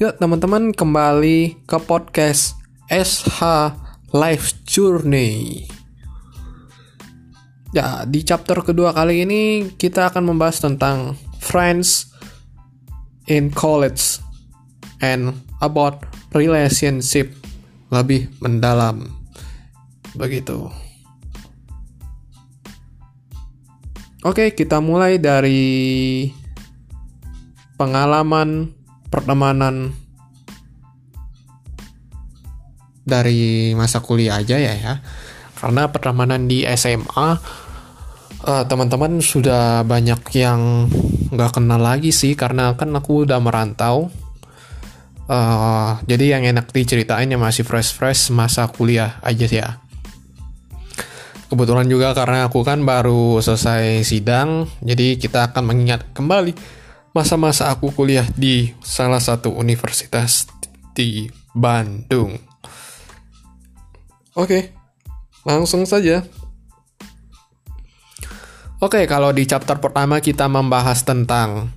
Ya, teman-teman kembali ke podcast SH Life Journey. Ya, di chapter kedua kali ini kita akan membahas tentang friends in college and about relationship lebih mendalam. Begitu. Oke, kita mulai dari pengalaman pertemanan dari masa kuliah aja ya ya. Karena pertemanan di SMA uh, teman-teman sudah banyak yang nggak kenal lagi sih karena kan aku udah merantau. Uh, jadi yang enak diceritain yang masih fresh-fresh masa kuliah aja sih ya kebetulan juga karena aku kan baru selesai sidang, jadi kita akan mengingat kembali masa-masa aku kuliah di salah satu universitas di Bandung. Oke, langsung saja. Oke, kalau di chapter pertama kita membahas tentang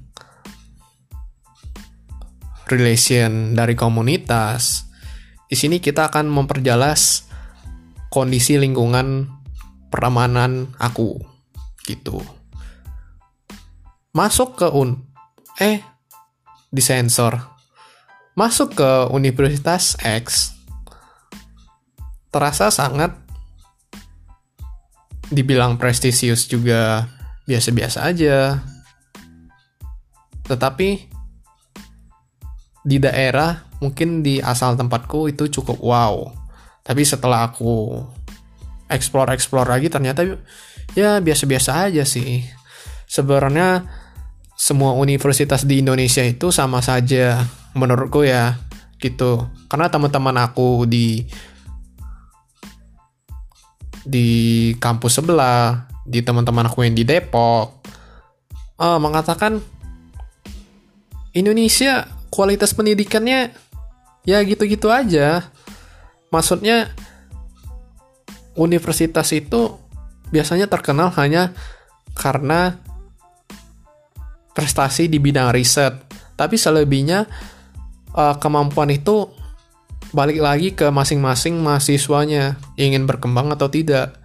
relation dari komunitas. Di sini kita akan memperjelas kondisi lingkungan pertemanan aku gitu masuk ke un eh disensor. Masuk ke Universitas X. Terasa sangat dibilang prestisius juga biasa-biasa aja. Tetapi di daerah mungkin di asal tempatku itu cukup wow. Tapi setelah aku explore explore lagi ternyata ya biasa-biasa aja sih. Sebenarnya semua universitas di Indonesia itu sama saja menurutku ya gitu. Karena teman-teman aku di di kampus sebelah di teman-teman aku yang di Depok uh, mengatakan Indonesia kualitas pendidikannya ya gitu-gitu aja. Maksudnya universitas itu biasanya terkenal hanya karena prestasi di bidang riset. Tapi selebihnya uh, kemampuan itu balik lagi ke masing-masing mahasiswanya ingin berkembang atau tidak.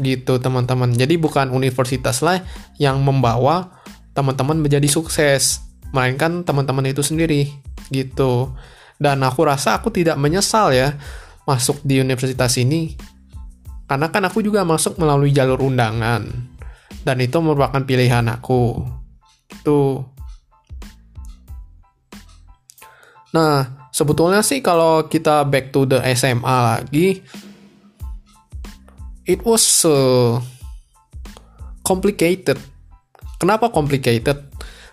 Gitu teman-teman. Jadi bukan universitas lah yang membawa teman-teman menjadi sukses, melainkan teman-teman itu sendiri. Gitu. Dan aku rasa aku tidak menyesal ya masuk di universitas ini karena kan aku juga masuk melalui jalur undangan. Dan itu merupakan pilihan aku. Itu. Nah, sebetulnya sih kalau kita back to the SMA lagi, it was so complicated. Kenapa complicated?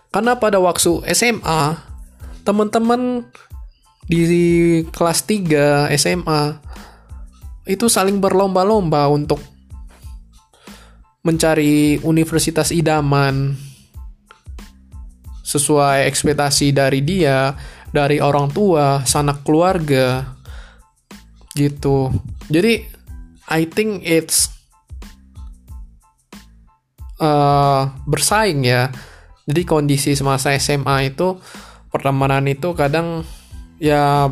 Karena pada waktu SMA, teman-teman di kelas 3 SMA itu saling berlomba-lomba untuk mencari universitas idaman sesuai ekspektasi dari dia, dari orang tua, sanak keluarga gitu. Jadi I think it's uh, bersaing ya. Jadi kondisi semasa SMA itu pertemanan itu kadang ya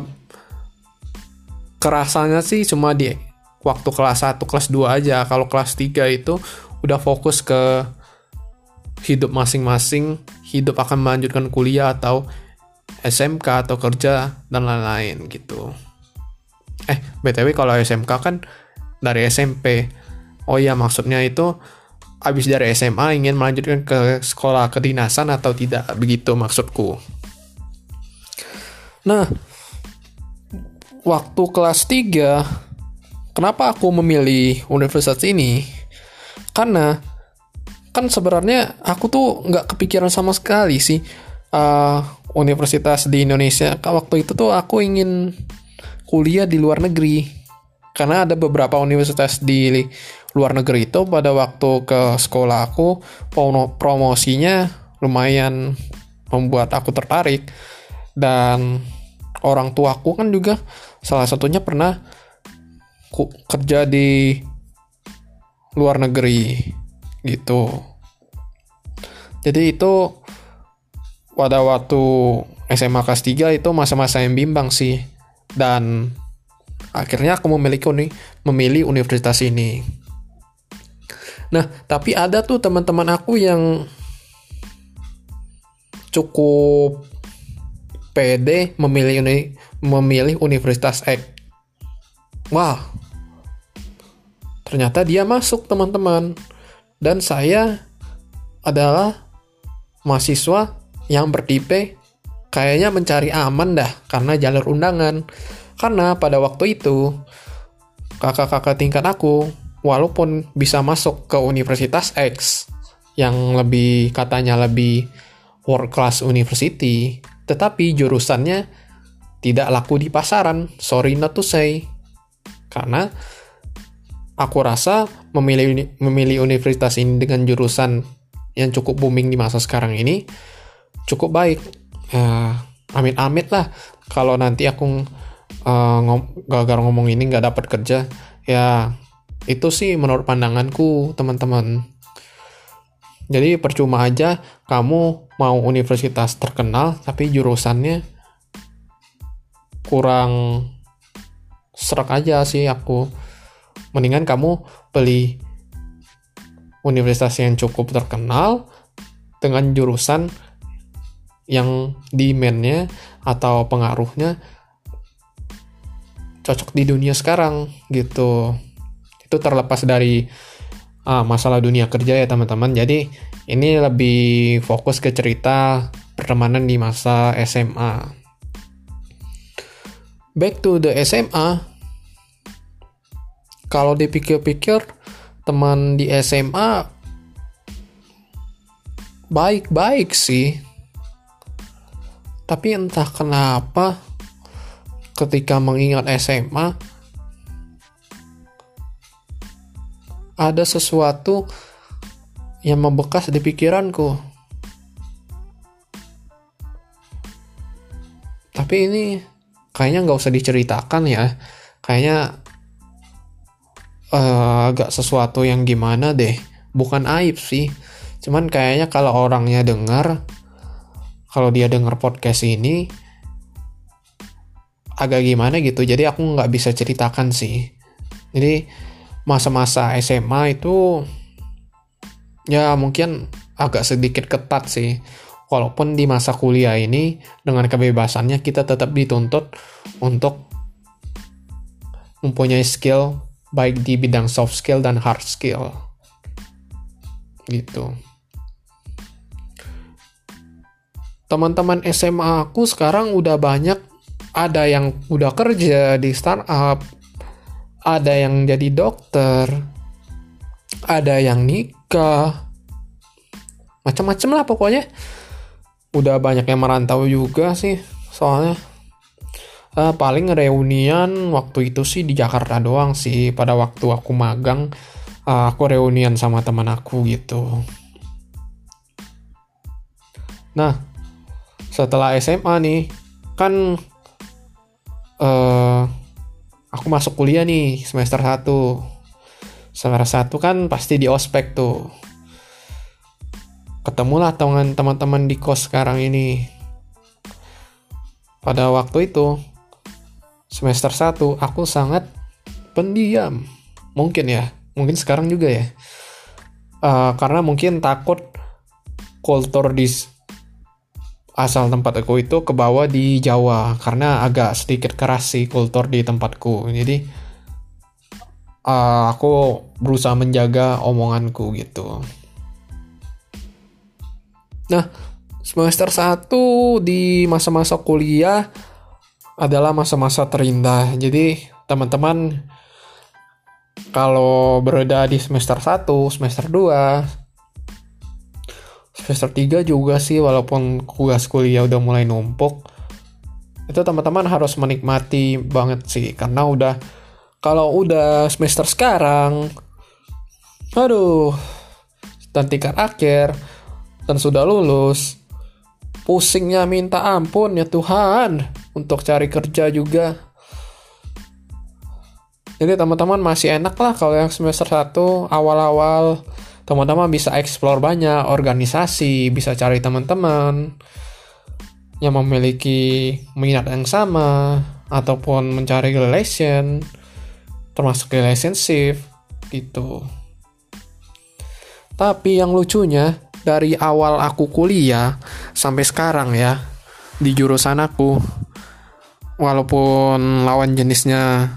kerasanya sih cuma di waktu kelas 1, kelas 2 aja. Kalau kelas 3 itu udah fokus ke hidup masing-masing, hidup akan melanjutkan kuliah atau SMK atau kerja dan lain-lain gitu. Eh, BTW kalau SMK kan dari SMP. Oh iya, maksudnya itu habis dari SMA ingin melanjutkan ke sekolah kedinasan atau tidak begitu maksudku. Nah, waktu kelas 3 kenapa aku memilih universitas ini karena kan sebenarnya aku tuh nggak kepikiran sama sekali sih uh, universitas di Indonesia. Waktu itu tuh aku ingin kuliah di luar negeri. Karena ada beberapa universitas di luar negeri itu pada waktu ke sekolah aku promosinya lumayan membuat aku tertarik. Dan orang tuaku kan juga salah satunya pernah kerja di luar negeri gitu. Jadi itu pada waktu SMA kelas 3 itu masa-masa yang bimbang sih. Dan akhirnya aku memiliki uni memilih universitas ini. Nah tapi ada tuh teman-teman aku yang cukup pede memilih uni memilih universitas X. Wah ternyata dia masuk teman-teman dan saya adalah mahasiswa yang bertipe kayaknya mencari aman dah karena jalur undangan. Karena pada waktu itu kakak-kakak tingkat aku walaupun bisa masuk ke Universitas X yang lebih katanya lebih world class university, tetapi jurusannya tidak laku di pasaran. Sorry not to say. Karena aku rasa memilih memilih universitas ini dengan jurusan yang cukup booming di masa sekarang ini cukup baik. Ya amit-amit lah. Kalau nanti aku uh, ngom gagal ngomong ini nggak dapat kerja ya itu sih menurut pandanganku teman-teman. Jadi percuma aja kamu mau universitas terkenal tapi jurusannya kurang serak aja sih aku mendingan kamu beli universitas yang cukup terkenal dengan jurusan yang demand-nya atau pengaruhnya cocok di dunia sekarang gitu. Itu terlepas dari uh, masalah dunia kerja ya teman-teman. Jadi ini lebih fokus ke cerita pertemanan di masa SMA. Back to the SMA. Kalau dipikir-pikir teman di SMA baik-baik sih tapi entah kenapa ketika mengingat SMA ada sesuatu yang membekas di pikiranku. Tapi ini kayaknya nggak usah diceritakan ya. Kayaknya uh, agak sesuatu yang gimana deh. Bukan aib sih. Cuman kayaknya kalau orangnya dengar kalau dia denger podcast ini agak gimana gitu jadi aku nggak bisa ceritakan sih jadi masa-masa SMA itu ya mungkin agak sedikit ketat sih walaupun di masa kuliah ini dengan kebebasannya kita tetap dituntut untuk mempunyai skill baik di bidang soft skill dan hard skill. Gitu. Teman-teman SMA aku sekarang udah banyak. Ada yang udah kerja di startup, ada yang jadi dokter, ada yang nikah, macam-macam lah pokoknya. Udah banyak yang merantau juga sih, soalnya uh, paling reunian waktu itu sih di Jakarta doang sih. Pada waktu aku magang, uh, aku reunian sama teman aku gitu. Nah, setelah SMA nih kan uh, aku masuk kuliah nih semester 1 semester 1 kan pasti di ospek tuh ketemulah teman-teman di kos sekarang ini pada waktu itu semester 1 aku sangat pendiam. Mungkin ya mungkin sekarang juga ya. Uh, karena mungkin takut kultur di asal tempat aku itu ke bawah di Jawa karena agak sedikit keras sih kultur di tempatku. Jadi uh, aku berusaha menjaga omonganku gitu. Nah semester 1 di masa-masa kuliah adalah masa-masa terindah. Jadi teman-teman kalau berada di semester 1, semester 2, semester 3 juga sih walaupun tugas kuliah udah mulai numpuk itu teman-teman harus menikmati banget sih. Karena udah kalau udah semester sekarang aduh dan tingkat akhir dan sudah lulus pusingnya minta ampun ya Tuhan untuk cari kerja juga jadi teman-teman masih enak lah kalau yang semester 1 awal-awal teman-teman bisa explore banyak organisasi, bisa cari teman-teman. yang memiliki minat yang sama ataupun mencari relation termasuk relationship gitu tapi yang lucunya dari awal aku kuliah sampai sekarang ya di jurusan aku walaupun lawan jenisnya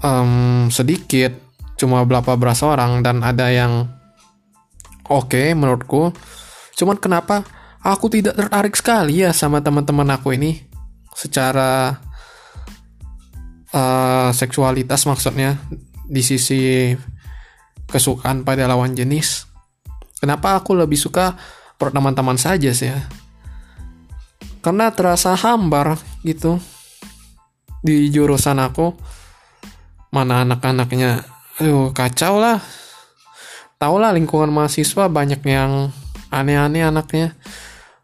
um, sedikit cuma berapa belas orang dan ada yang oke okay, menurutku cuman kenapa aku tidak tertarik sekali ya sama teman-teman aku ini secara uh, seksualitas maksudnya di sisi kesukaan pada lawan jenis. Kenapa aku lebih suka teman-teman saja sih ya? Karena terasa hambar gitu. Di jurusan aku. Mana anak-anaknya, aduh kacau lah. Tahu lah lingkungan mahasiswa banyak yang aneh-aneh anaknya.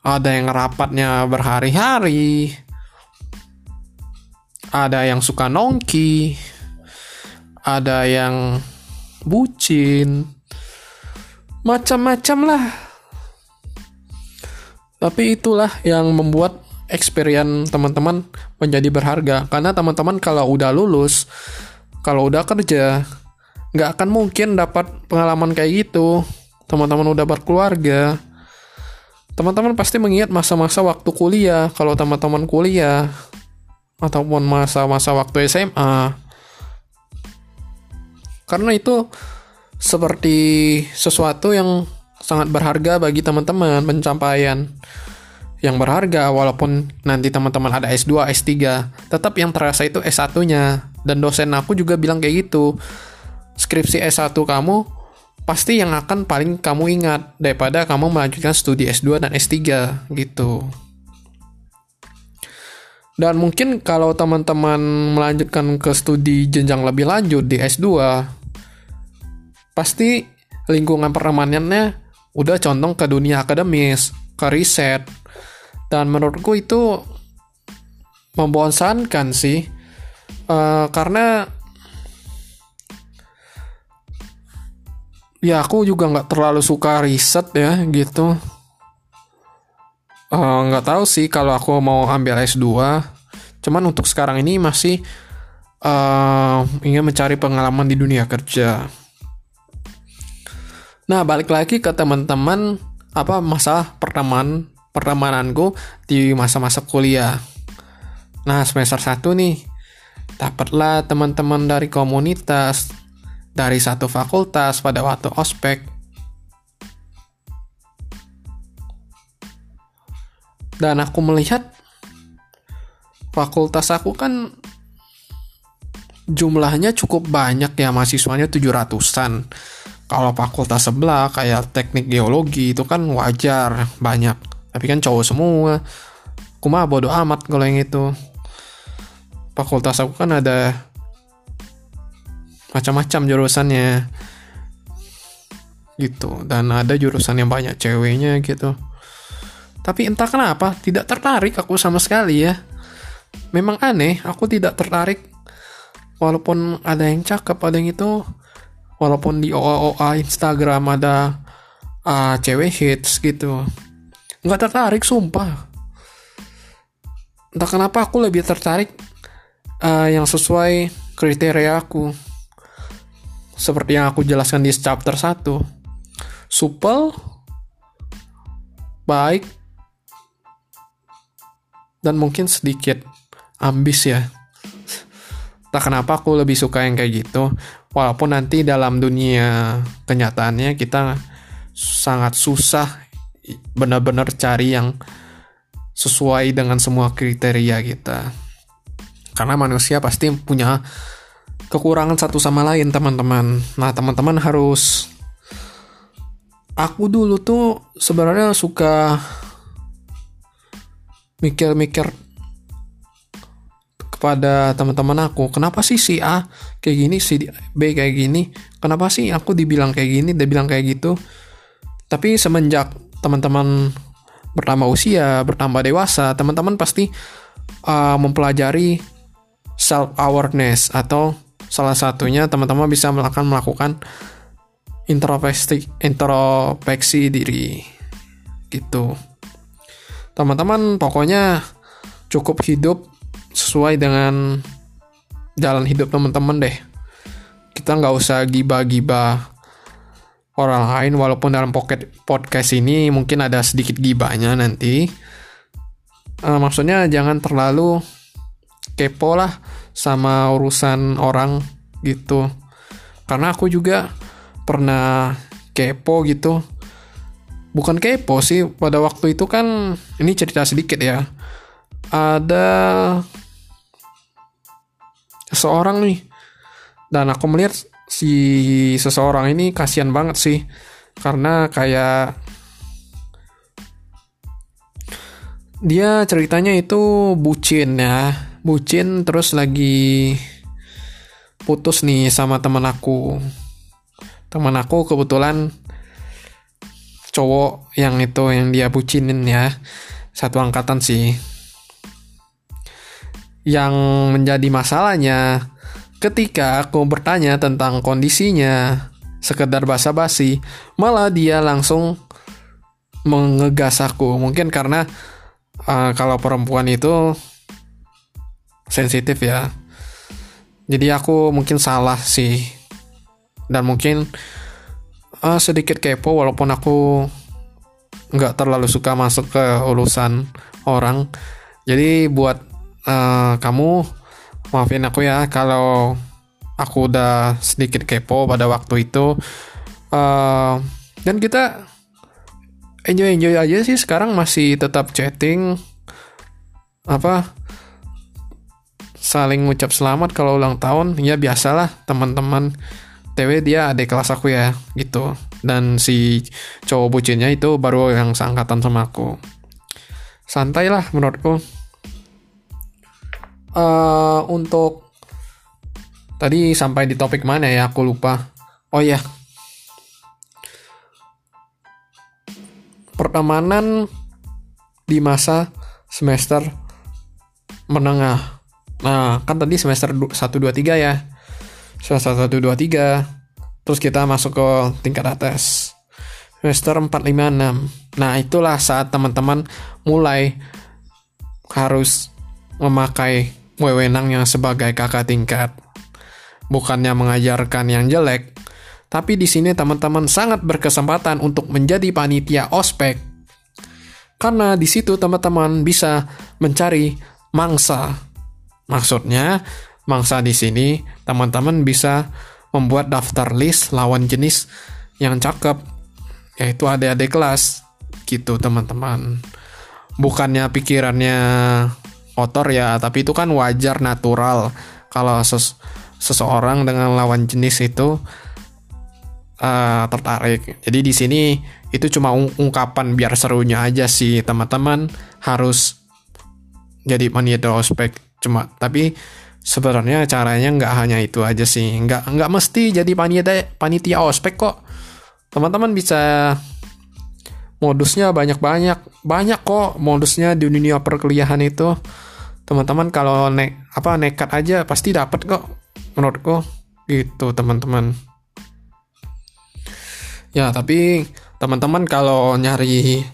Ada yang rapatnya berhari-hari. Ada yang suka nongki. Ada yang bucin. Macam-macam lah tapi itulah yang membuat experience teman-teman menjadi berharga. Karena teman-teman kalau udah lulus kalau udah kerja nggak akan mungkin dapat pengalaman kayak gitu. Teman-teman udah berkeluarga teman-teman pasti mengingat masa-masa waktu kuliah. Kalau teman-teman kuliah ataupun masa-masa waktu SMA karena itu seperti sesuatu yang sangat berharga bagi teman-teman pencapaian yang berharga walaupun nanti teman-teman ada S2, S3 tetap yang terasa itu S1-nya dan dosen aku juga bilang kayak gitu skripsi S1 kamu pasti yang akan paling kamu ingat daripada kamu melanjutkan studi S2 dan S3 gitu. Dan mungkin kalau teman-teman melanjutkan ke studi jenjang lebih lanjut di S2, pasti lingkungan pertemanannya udah condong ke dunia akademis, ke riset. Dan menurutku itu membosankan sih. Uh, karena ya aku juga nggak terlalu suka riset ya gitu eh, nggak uh, tahu sih kalau aku mau ambil S2 cuman untuk sekarang ini masih uh, ingin mencari pengalaman di dunia kerja nah balik lagi ke teman-teman apa masalah pertemanan pertemananku di masa-masa kuliah nah semester 1 nih dapatlah teman-teman dari komunitas dari satu fakultas pada waktu ospek. Dan aku melihat fakultas aku kan jumlahnya cukup banyak ya mahasiswanya 700-an. Kalau fakultas sebelah kayak teknik geologi itu kan wajar banyak. Tapi kan cowok semua. Aku mah bodo amat kalau yang itu. Fakultas aku kan ada macam-macam jurusannya gitu dan ada jurusan yang banyak ceweknya gitu tapi entah kenapa tidak tertarik aku sama sekali ya memang aneh aku tidak tertarik walaupun ada yang cakep ada yang itu walaupun di OA OA Instagram ada uh, cewek hits gitu. Nggak tertarik sumpah. Entah kenapa aku lebih tertarik uh, yang sesuai kriteria aku. Seperti yang aku jelaskan di chapter 1 supel baik dan mungkin sedikit ambis ya. Tak kenapa aku lebih suka yang kayak gitu walaupun nanti dalam dunia kenyataannya kita sangat susah benar-benar cari yang sesuai dengan semua kriteria kita karena manusia pasti punya kekurangan satu sama lain teman-teman. Nah teman-teman harus aku dulu tuh sebenarnya suka mikir-mikir kepada teman-teman aku kenapa sih si A kayak gini si B kayak gini. Kenapa sih aku dibilang kayak gini dia bilang kayak gitu? Tapi semenjak teman-teman bertambah usia bertambah dewasa teman-teman pasti uh, mempelajari self awareness atau Salah satunya teman-teman bisa melakukan melakukan introspeksi introspeksi diri. Gitu. teman-teman pokoknya cukup hidup sesuai dengan jalan hidup teman-teman deh. Kita nggak usah gibah-gibah orang lain walaupun dalam pocket podcast ini mungkin ada sedikit gibahnya nanti. Uh, maksudnya jangan terlalu kepo lah sama urusan orang gitu. Karena aku juga pernah kepo gitu. Bukan kepo sih pada waktu itu kan ini cerita sedikit ya. Ada seseorang nih. Dan aku melihat si seseorang ini kasihan banget sih. Karena kayak dia ceritanya itu bucin ya. Bucin terus lagi putus nih sama teman aku. Teman aku kebetulan cowok yang itu yang dia bucinin ya. Satu angkatan sih yang menjadi masalahnya ketika aku bertanya tentang kondisinya. Sekedar basa-basi malah dia langsung mengegas aku. Mungkin karena uh, kalau perempuan itu sensitif ya. Jadi aku mungkin salah sih. Dan mungkin uh, sedikit kepo walaupun aku nggak terlalu suka masuk ke urusan orang. Jadi buat uh, kamu maafin aku ya kalau aku udah sedikit kepo pada waktu itu. Uh, dan kita enjoy enjoy aja sih sekarang masih tetap chatting. Apa? Saling ngucap selamat kalau ulang tahun. Ya biasalah teman-teman. TW dia adik kelas aku ya gitu. Dan si cowok bucinnya itu baru yang seangkatan sama aku. Santai lah menurutku uh, untuk tadi sampai di topik mana ya? Aku lupa. Oh ya pertemanan di masa semester menengah. Nah kan tadi semester 1 2 3 ya. Semester 1, 2, 3 terus kita masuk ke tingkat atas. Semester 4, 5, 6 nah itulah saat teman-teman mulai harus memakai wewenangnya sebagai kakak tingkat. Bukannya mengajarkan yang jelek tapi di sini teman-teman sangat berkesempatan untuk menjadi panitia ospek. Karena di situ teman-teman bisa mencari mangsa. Maksudnya mangsa di sini, teman-teman bisa membuat daftar list lawan jenis yang cakep, yaitu adik-adik kelas, gitu teman-teman. Bukannya pikirannya kotor ya, tapi itu kan wajar natural. Kalau ses seseorang dengan lawan jenis itu uh, tertarik. Jadi di sini itu cuma ung ungkapan biar serunya aja sih teman-teman. Harus jadi panitia ospek cuma tapi sebenarnya caranya nggak hanya itu aja sih. Nggak nggak mesti jadi panitia panitia ospek kok. Teman-teman bisa modusnya banyak banyak banyak kok modusnya di dunia perkuliahan itu. Teman-teman kalau nek apa nekat aja pasti dapat kok menurutku. Gitu teman-teman. Ya tapi teman-teman kalau nyari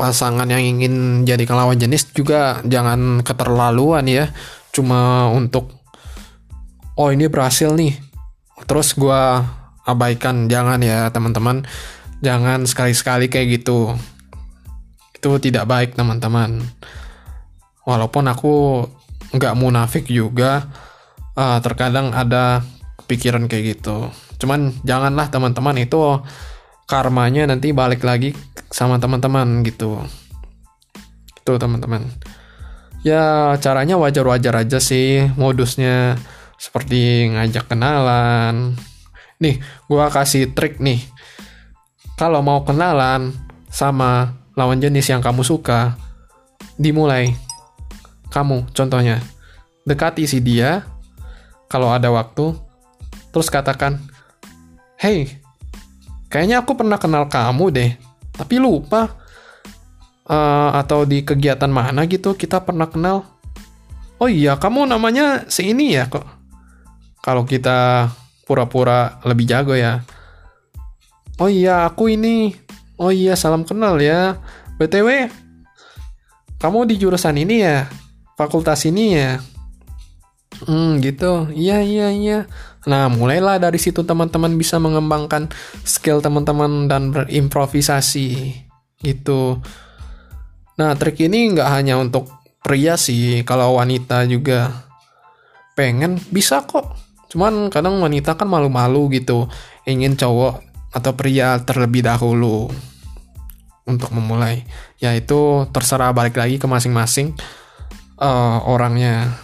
pasangan yang ingin jadi lawan jenis juga jangan keterlaluan ya. Cuma untuk oh ini berhasil nih. Terus gue abaikan jangan ya teman-teman jangan sekali-sekali kayak gitu. Itu tidak baik teman-teman. Walaupun aku nggak munafik juga uh, terkadang ada pikiran kayak gitu. Cuman janganlah teman-teman itu karmanya nanti balik lagi sama teman-teman gitu. Itu teman-teman. Ya caranya wajar-wajar aja sih modusnya seperti ngajak kenalan. Nih gue kasih trik nih kalau mau kenalan sama lawan jenis yang kamu suka dimulai. Kamu contohnya dekati si dia kalau ada waktu terus katakan hey kayaknya aku pernah kenal kamu deh tapi lupa uh, atau di kegiatan mana gitu kita pernah kenal. Oh iya kamu namanya si ini ya kok? Kalau kita pura-pura lebih jago ya oh iya aku ini. Oh iya salam kenal ya. Btw kamu di jurusan ini ya? Fakultas ini ya? Hmm gitu. Iya iya iya. Nah mulailah dari situ teman-teman bisa mengembangkan skill teman-teman dan berimprovisasi. Gitu. Nah trik ini nggak hanya untuk pria sih kalau wanita juga. Pengen bisa kok. Cuman kadang wanita kan malu-malu gitu. Ingin cowok atau pria terlebih dahulu untuk memulai ya itu terserah balik lagi ke masing-masing uh, orangnya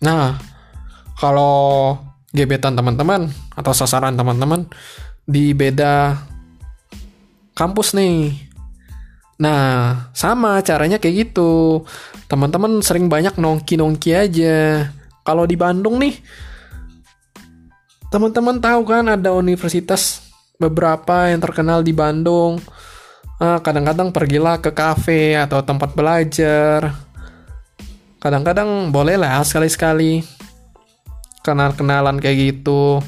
nah kalau gebetan teman-teman atau sasaran teman-teman di beda kampus nih Nah, sama caranya kayak gitu. Teman-teman sering banyak nongki-nongki aja. Kalau di Bandung nih, teman-teman tahu kan ada universitas beberapa yang terkenal di Bandung. Nah, kadang-kadang pergilah ke kafe atau tempat belajar. Kadang-kadang boleh lah sekali-sekali kenal-kenalan kayak gitu.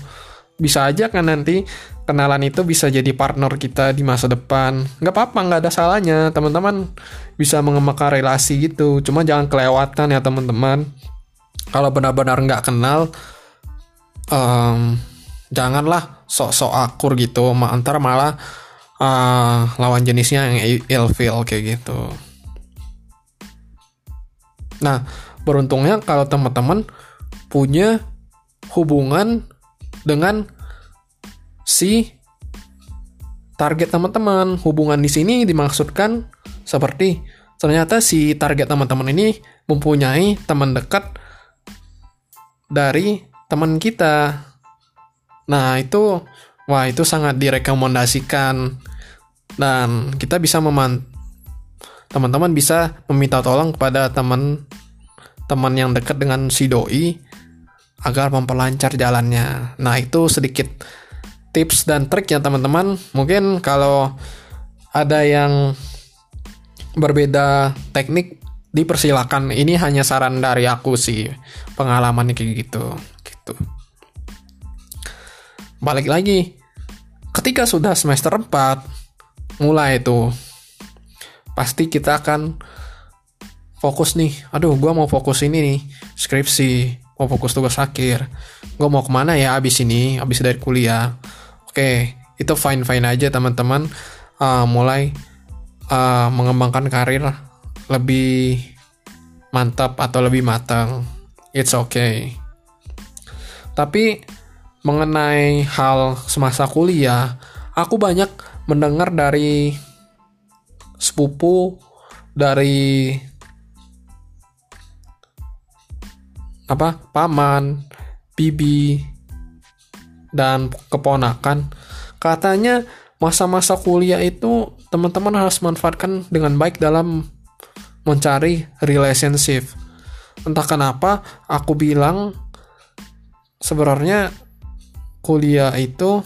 Bisa aja kan nanti kenalan itu bisa jadi partner kita di masa depan. Nggak apa-apa, nggak ada salahnya. Teman-teman bisa mengembangkan relasi gitu. Cuma jangan kelewatan ya teman-teman. Kalau benar-benar nggak kenal, um, janganlah sok-sok akur gitu. Antara malah uh, lawan jenisnya yang ilfeel kayak gitu. Nah, beruntungnya kalau teman-teman punya hubungan dengan si target teman-teman. Hubungan di sini dimaksudkan seperti ternyata si target teman-teman ini mempunyai teman dekat dari teman kita. Nah, itu wah itu sangat direkomendasikan dan kita bisa meman teman-teman bisa meminta tolong kepada teman teman yang dekat dengan si doi agar memperlancar jalannya. Nah, itu sedikit tips dan trik ya teman-teman. Mungkin kalau ada yang berbeda teknik dipersilakan. Ini hanya saran dari aku sih. Pengalamannya kayak gitu. Gitu. Balik lagi. Ketika sudah semester 4 mulai itu pasti kita akan fokus nih. Aduh, gua mau fokus ini nih, skripsi, mau fokus tugas akhir. Gua mau ke mana ya abis ini, abis dari kuliah. Oke, itu fine fine aja teman-teman. Uh, mulai uh, mengembangkan karir lebih mantap atau lebih matang. It's okay. Tapi mengenai hal semasa kuliah, aku banyak mendengar dari sepupu dari apa paman, bibi dan keponakan katanya masa-masa kuliah itu teman-teman harus manfaatkan dengan baik dalam mencari relationship. Entah kenapa aku bilang sebenarnya kuliah itu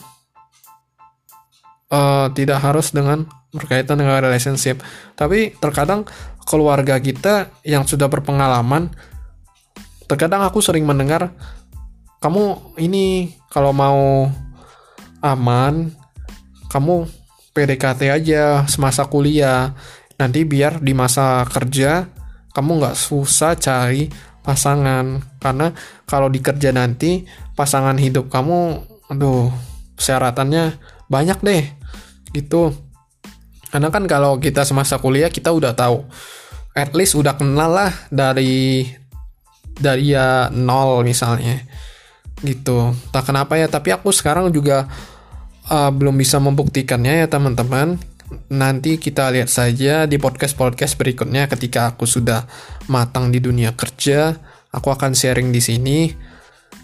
uh, tidak harus dengan berkaitan dengan relationship. Tapi terkadang keluarga kita yang sudah berpengalaman, terkadang aku sering mendengar kamu ini kalau mau aman, kamu PDKT aja semasa kuliah. Nanti biar di masa kerja kamu nggak susah cari pasangan karena kalau di kerja nanti pasangan hidup kamu aduh persyaratannya banyak deh gitu. Karena kan kalau kita semasa kuliah kita udah tahu. At least udah kenal lah dari dari ya nol misalnya gitu. Tak kenapa ya tapi aku sekarang juga uh, belum bisa membuktikannya ya teman-teman. Nanti kita lihat saja di podcast-podcast berikutnya ketika aku sudah matang di dunia kerja, aku akan sharing di sini.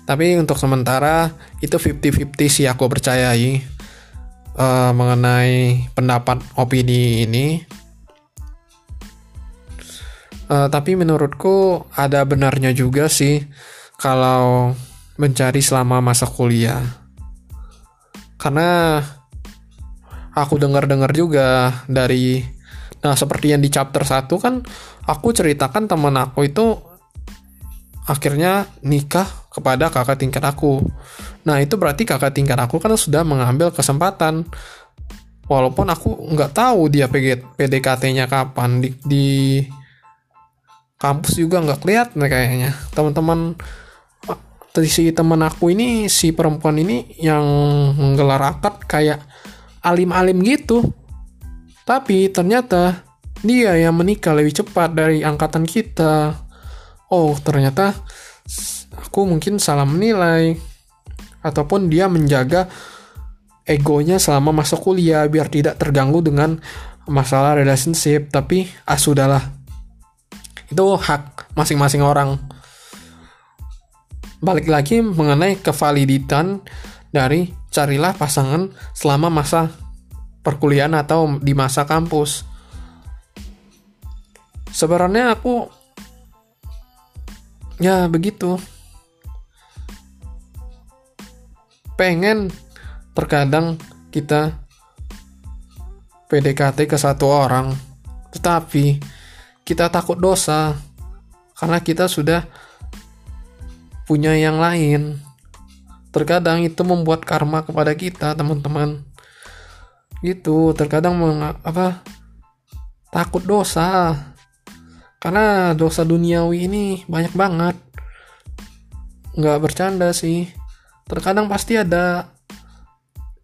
Tapi untuk sementara itu 50-50 sih aku percayai uh, mengenai pendapat opini ini. Uh, tapi menurutku ada benarnya juga sih kalau mencari selama masa kuliah. Karena aku dengar-dengar juga dari nah seperti yang di chapter 1 kan aku ceritakan teman aku itu akhirnya nikah kepada kakak tingkat aku. Nah itu berarti kakak tingkat aku kan sudah mengambil kesempatan. Walaupun aku nggak tahu dia PDKT-nya kapan di, di kampus juga nggak kelihatan kayaknya teman-teman si teman aku ini si perempuan ini yang menggelar akad kayak alim-alim gitu tapi ternyata dia yang menikah lebih cepat dari angkatan kita oh ternyata aku mungkin salah menilai ataupun dia menjaga egonya selama masa kuliah biar tidak terganggu dengan masalah relationship tapi ah sudahlah itu hak masing-masing orang balik lagi mengenai kevaliditan dari carilah pasangan selama masa perkuliahan atau di masa kampus. Sebenarnya aku ya begitu. Pengen terkadang kita PDKT ke satu orang, tetapi kita takut dosa karena kita sudah punya yang lain. Terkadang itu membuat karma kepada kita, teman-teman. Gitu, terkadang meng, apa takut dosa. Karena dosa duniawi ini banyak banget. Nggak bercanda sih. Terkadang pasti ada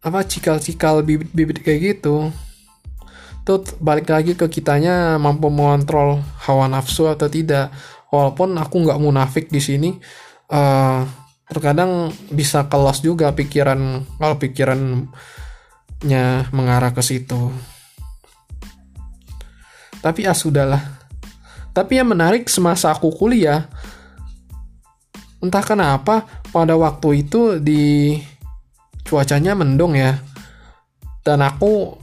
apa cikal-cikal bibit-bibit kayak gitu. Tuh balik lagi ke kitanya mampu mengontrol hawa nafsu atau tidak. Walaupun aku nggak munafik di sini, uh, terkadang bisa kelos juga pikiran kalau pikirannya mengarah ke situ tapi ya sudahlah tapi yang menarik semasa aku kuliah entah kenapa pada waktu itu di cuacanya mendung ya. Dan aku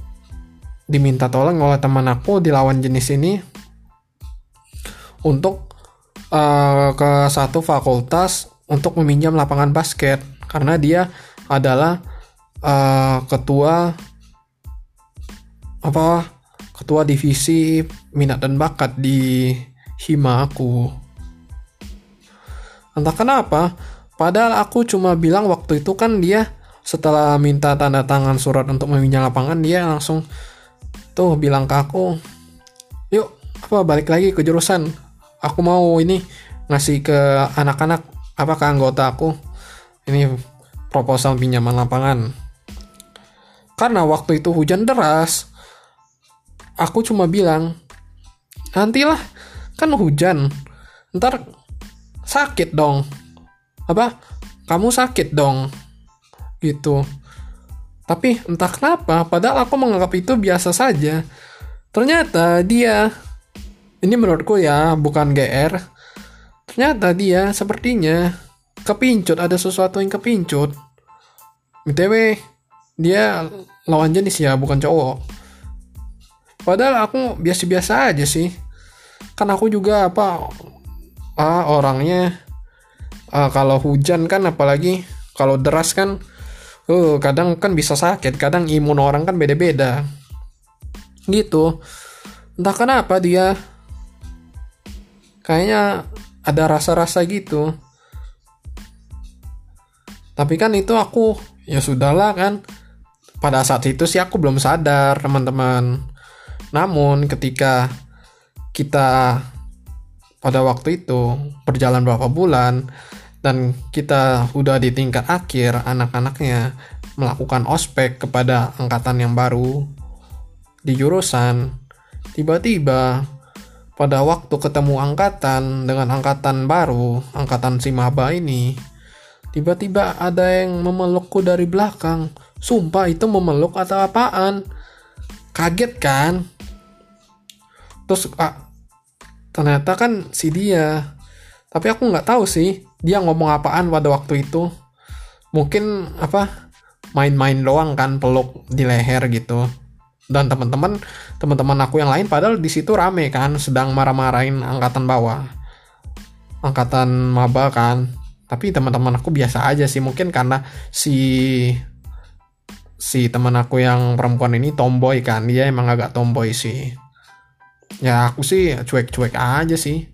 diminta tolong oleh teman aku di lawan jenis ini untuk uh, ke satu fakultas untuk meminjam lapangan basket. Karena dia adalah uh, ketua apa ketua divisi minat dan bakat di hima aku. Entah kenapa padahal aku cuma bilang waktu itu kan dia setelah minta tanda tangan surat untuk meminjam lapangan dia langsung tuh bilang ke aku yuk apa balik lagi ke jurusan? Aku mau ini ngasih ke anak-anak apa ke anggota aku. Ini proposal pinjaman lapangan. Karena waktu itu hujan deras aku cuma bilang nantilah kan hujan. Ntar sakit dong apa? Kamu sakit dong. Gitu. Tapi entah kenapa padahal aku menganggap itu biasa saja. Ternyata dia ini menurutku ya bukan GR ternyata dia sepertinya kepincut ada sesuatu yang kepincut. Btw dia lawan jenis ya bukan cowok. Padahal aku biasa-biasa aja sih. Kan aku juga apa ah, orangnya ah, kalau hujan kan apalagi kalau deras kan uh, kadang kan bisa sakit kadang imun orang kan beda-beda. Gitu. Entah kenapa dia kayaknya ada rasa-rasa gitu. Tapi kan itu aku ya sudahlah kan. Pada saat itu sih aku belum sadar teman-teman. Namun ketika kita pada waktu itu berjalan berapa bulan dan kita udah di tingkat akhir anak-anaknya melakukan ospek kepada angkatan yang baru di jurusan tiba-tiba pada waktu ketemu angkatan dengan angkatan baru, angkatan si maba ini, tiba-tiba ada yang memelukku dari belakang. Sumpah itu memeluk atau apaan? Kaget kan? Terus ah, ternyata kan si dia. Tapi aku nggak tahu sih dia ngomong apaan pada waktu itu. Mungkin apa main-main doang kan peluk di leher gitu. Dan teman-teman teman-teman aku yang lain padahal di situ rame kan sedang marah-marahin angkatan bawah. Angkatan maba kan. Tapi teman-teman aku biasa aja sih mungkin karena si si teman aku yang perempuan ini tomboy kan. Dia emang agak tomboy sih. Ya aku sih cuek-cuek aja sih.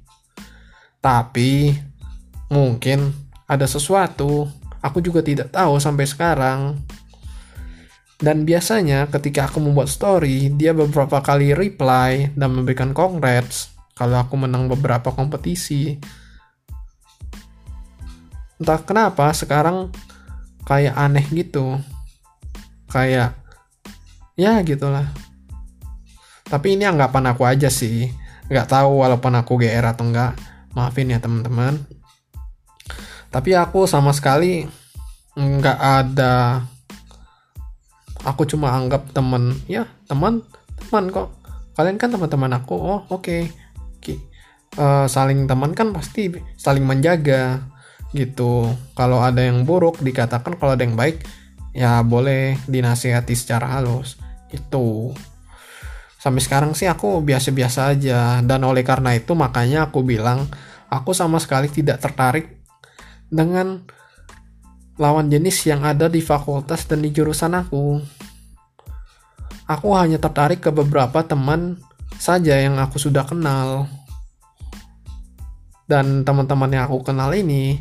Tapi mungkin ada sesuatu. Aku juga tidak tahu sampai sekarang. Dan biasanya ketika aku membuat story, dia beberapa kali reply dan memberikan congrats. kalau aku menang beberapa kompetisi. Entah kenapa sekarang kayak aneh gitu. Kayak ya gitulah. Tapi ini anggapan aku aja sih. Nggak tahu walaupun aku GR atau enggak maafin ya teman-teman tapi aku sama sekali nggak ada aku cuma anggap temen ya teman teman kok. Kalian kan teman-teman aku. Oh oke. Okay. uh, eh, saling teman kan pasti saling menjaga gitu. Kalau ada yang buruk dikatakan kalau ada yang baik ya boleh dinasihati secara halus. Itu sampai sekarang sih aku biasa-biasa aja. Dan oleh karena itu makanya aku bilang aku sama sekali tidak tertarik dengan lawan jenis yang ada di fakultas dan di jurusan aku. Aku hanya tertarik ke beberapa teman saja yang aku sudah kenal. Dan teman-teman yang aku kenal ini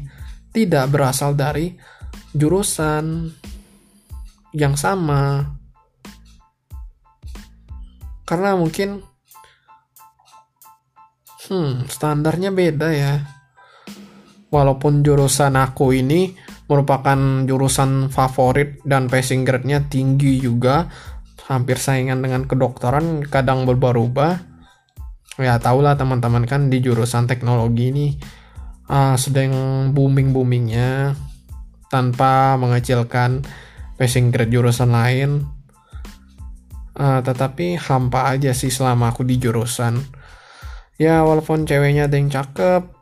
tidak berasal dari jurusan yang sama. Karena mungkin hmm, standarnya beda ya. Walaupun jurusan aku ini merupakan jurusan favorit dan passing grade-nya tinggi juga, hampir saingan dengan kedokteran kadang berubah-ubah. Ya tau lah teman-teman kan di jurusan teknologi ini uh, sedang booming boomingnya tanpa mengecilkan passing grade jurusan lain. Uh, tetapi hampa aja sih selama aku di jurusan. Ya walaupun ceweknya ada yang cakep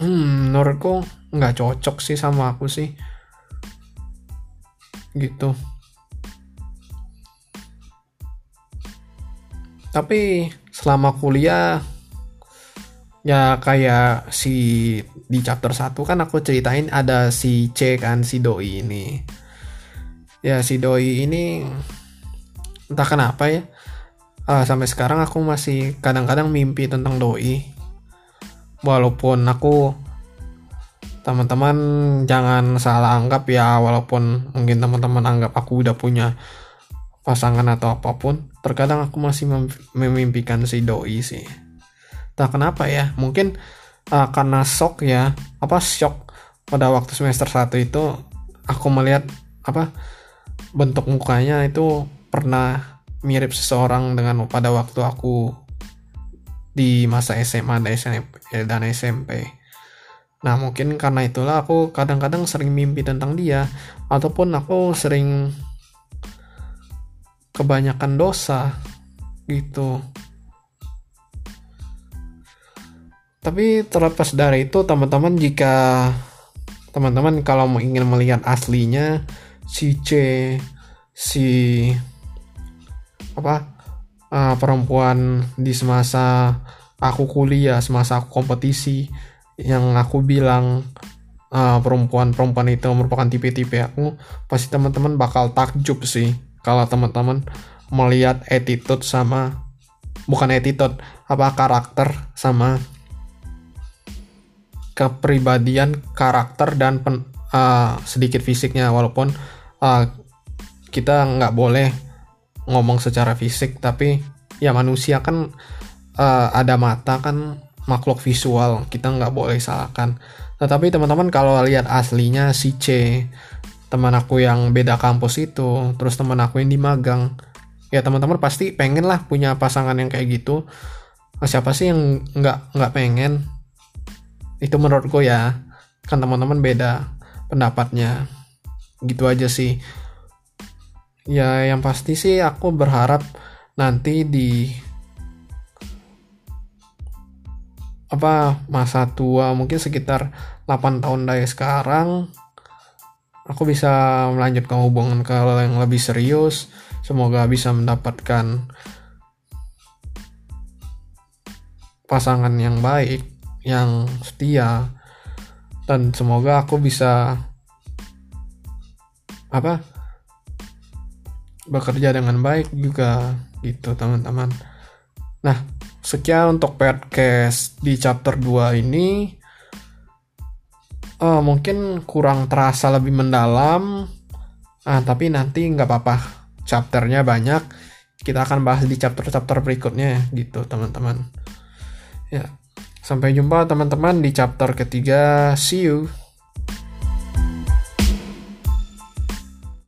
hmm menurutku nggak cocok sih sama aku sih. Gitu. Tapi selama kuliah ya kayak si di chapter 1 kan aku ceritain ada si C kan si doi ini. Ya si doi ini entah kenapa ya uh, sampai sekarang aku masih kadang-kadang mimpi tentang doi walaupun aku teman-teman jangan salah anggap ya walaupun mungkin teman-teman anggap aku udah punya pasangan atau apa pun terkadang aku masih memimpikan si doi sih. Tak kenapa ya mungkin uh, karena shock ya apa shock pada waktu semester 1 itu aku melihat apa bentuk mukanya itu pernah mirip seseorang dengan pada waktu aku di masa SMA dan SMP, dan SMP. Nah mungkin karena itulah aku kadang-kadang sering mimpi tentang dia ataupun aku sering kebanyakan dosa gitu. Tapi terlepas dari itu teman-teman jika teman-teman kalau ingin melihat aslinya si C si apa uh, perempuan di semasa aku kuliah semasa aku kompetisi yang aku bilang uh, perempuan-perempuan itu merupakan tipe-tipe aku pasti teman-teman bakal takjub sih kalau teman-teman melihat attitude sama bukan attitude apa karakter sama kepribadian karakter dan pen, uh, sedikit fisiknya. Walaupun uh, kita nggak boleh ngomong secara fisik tapi ya manusia kan uh, ada mata kan makhluk visual kita nggak boleh salahkan. Tetapi teman-teman kalau lihat aslinya si C teman aku yang beda kampus itu terus teman aku yang di magang ya teman-teman pasti pengen lah punya pasangan yang kayak gitu. Nah, siapa sih yang nggak nggak pengen? Itu menurutku ya kan teman-teman beda pendapatnya. Gitu aja sih ya yang pasti sih aku berharap nanti di apa masa tua mungkin sekitar 8 tahun dari sekarang aku bisa melanjutkan hubungan ke yang lebih serius. Semoga bisa mendapatkan pasangan yang baik yang setia dan semoga aku bisa apa bekerja dengan baik juga gitu teman-teman. Nah sekian untuk podcast di chapter 2 ini. Uh, mungkin kurang terasa lebih mendalam. Ah tapi nanti nggak apa-apa. Chapternya banyak. Kita akan bahas di chapter-chapter berikutnya gitu teman-teman. Ya sampai jumpa teman-teman di chapter ketiga. See you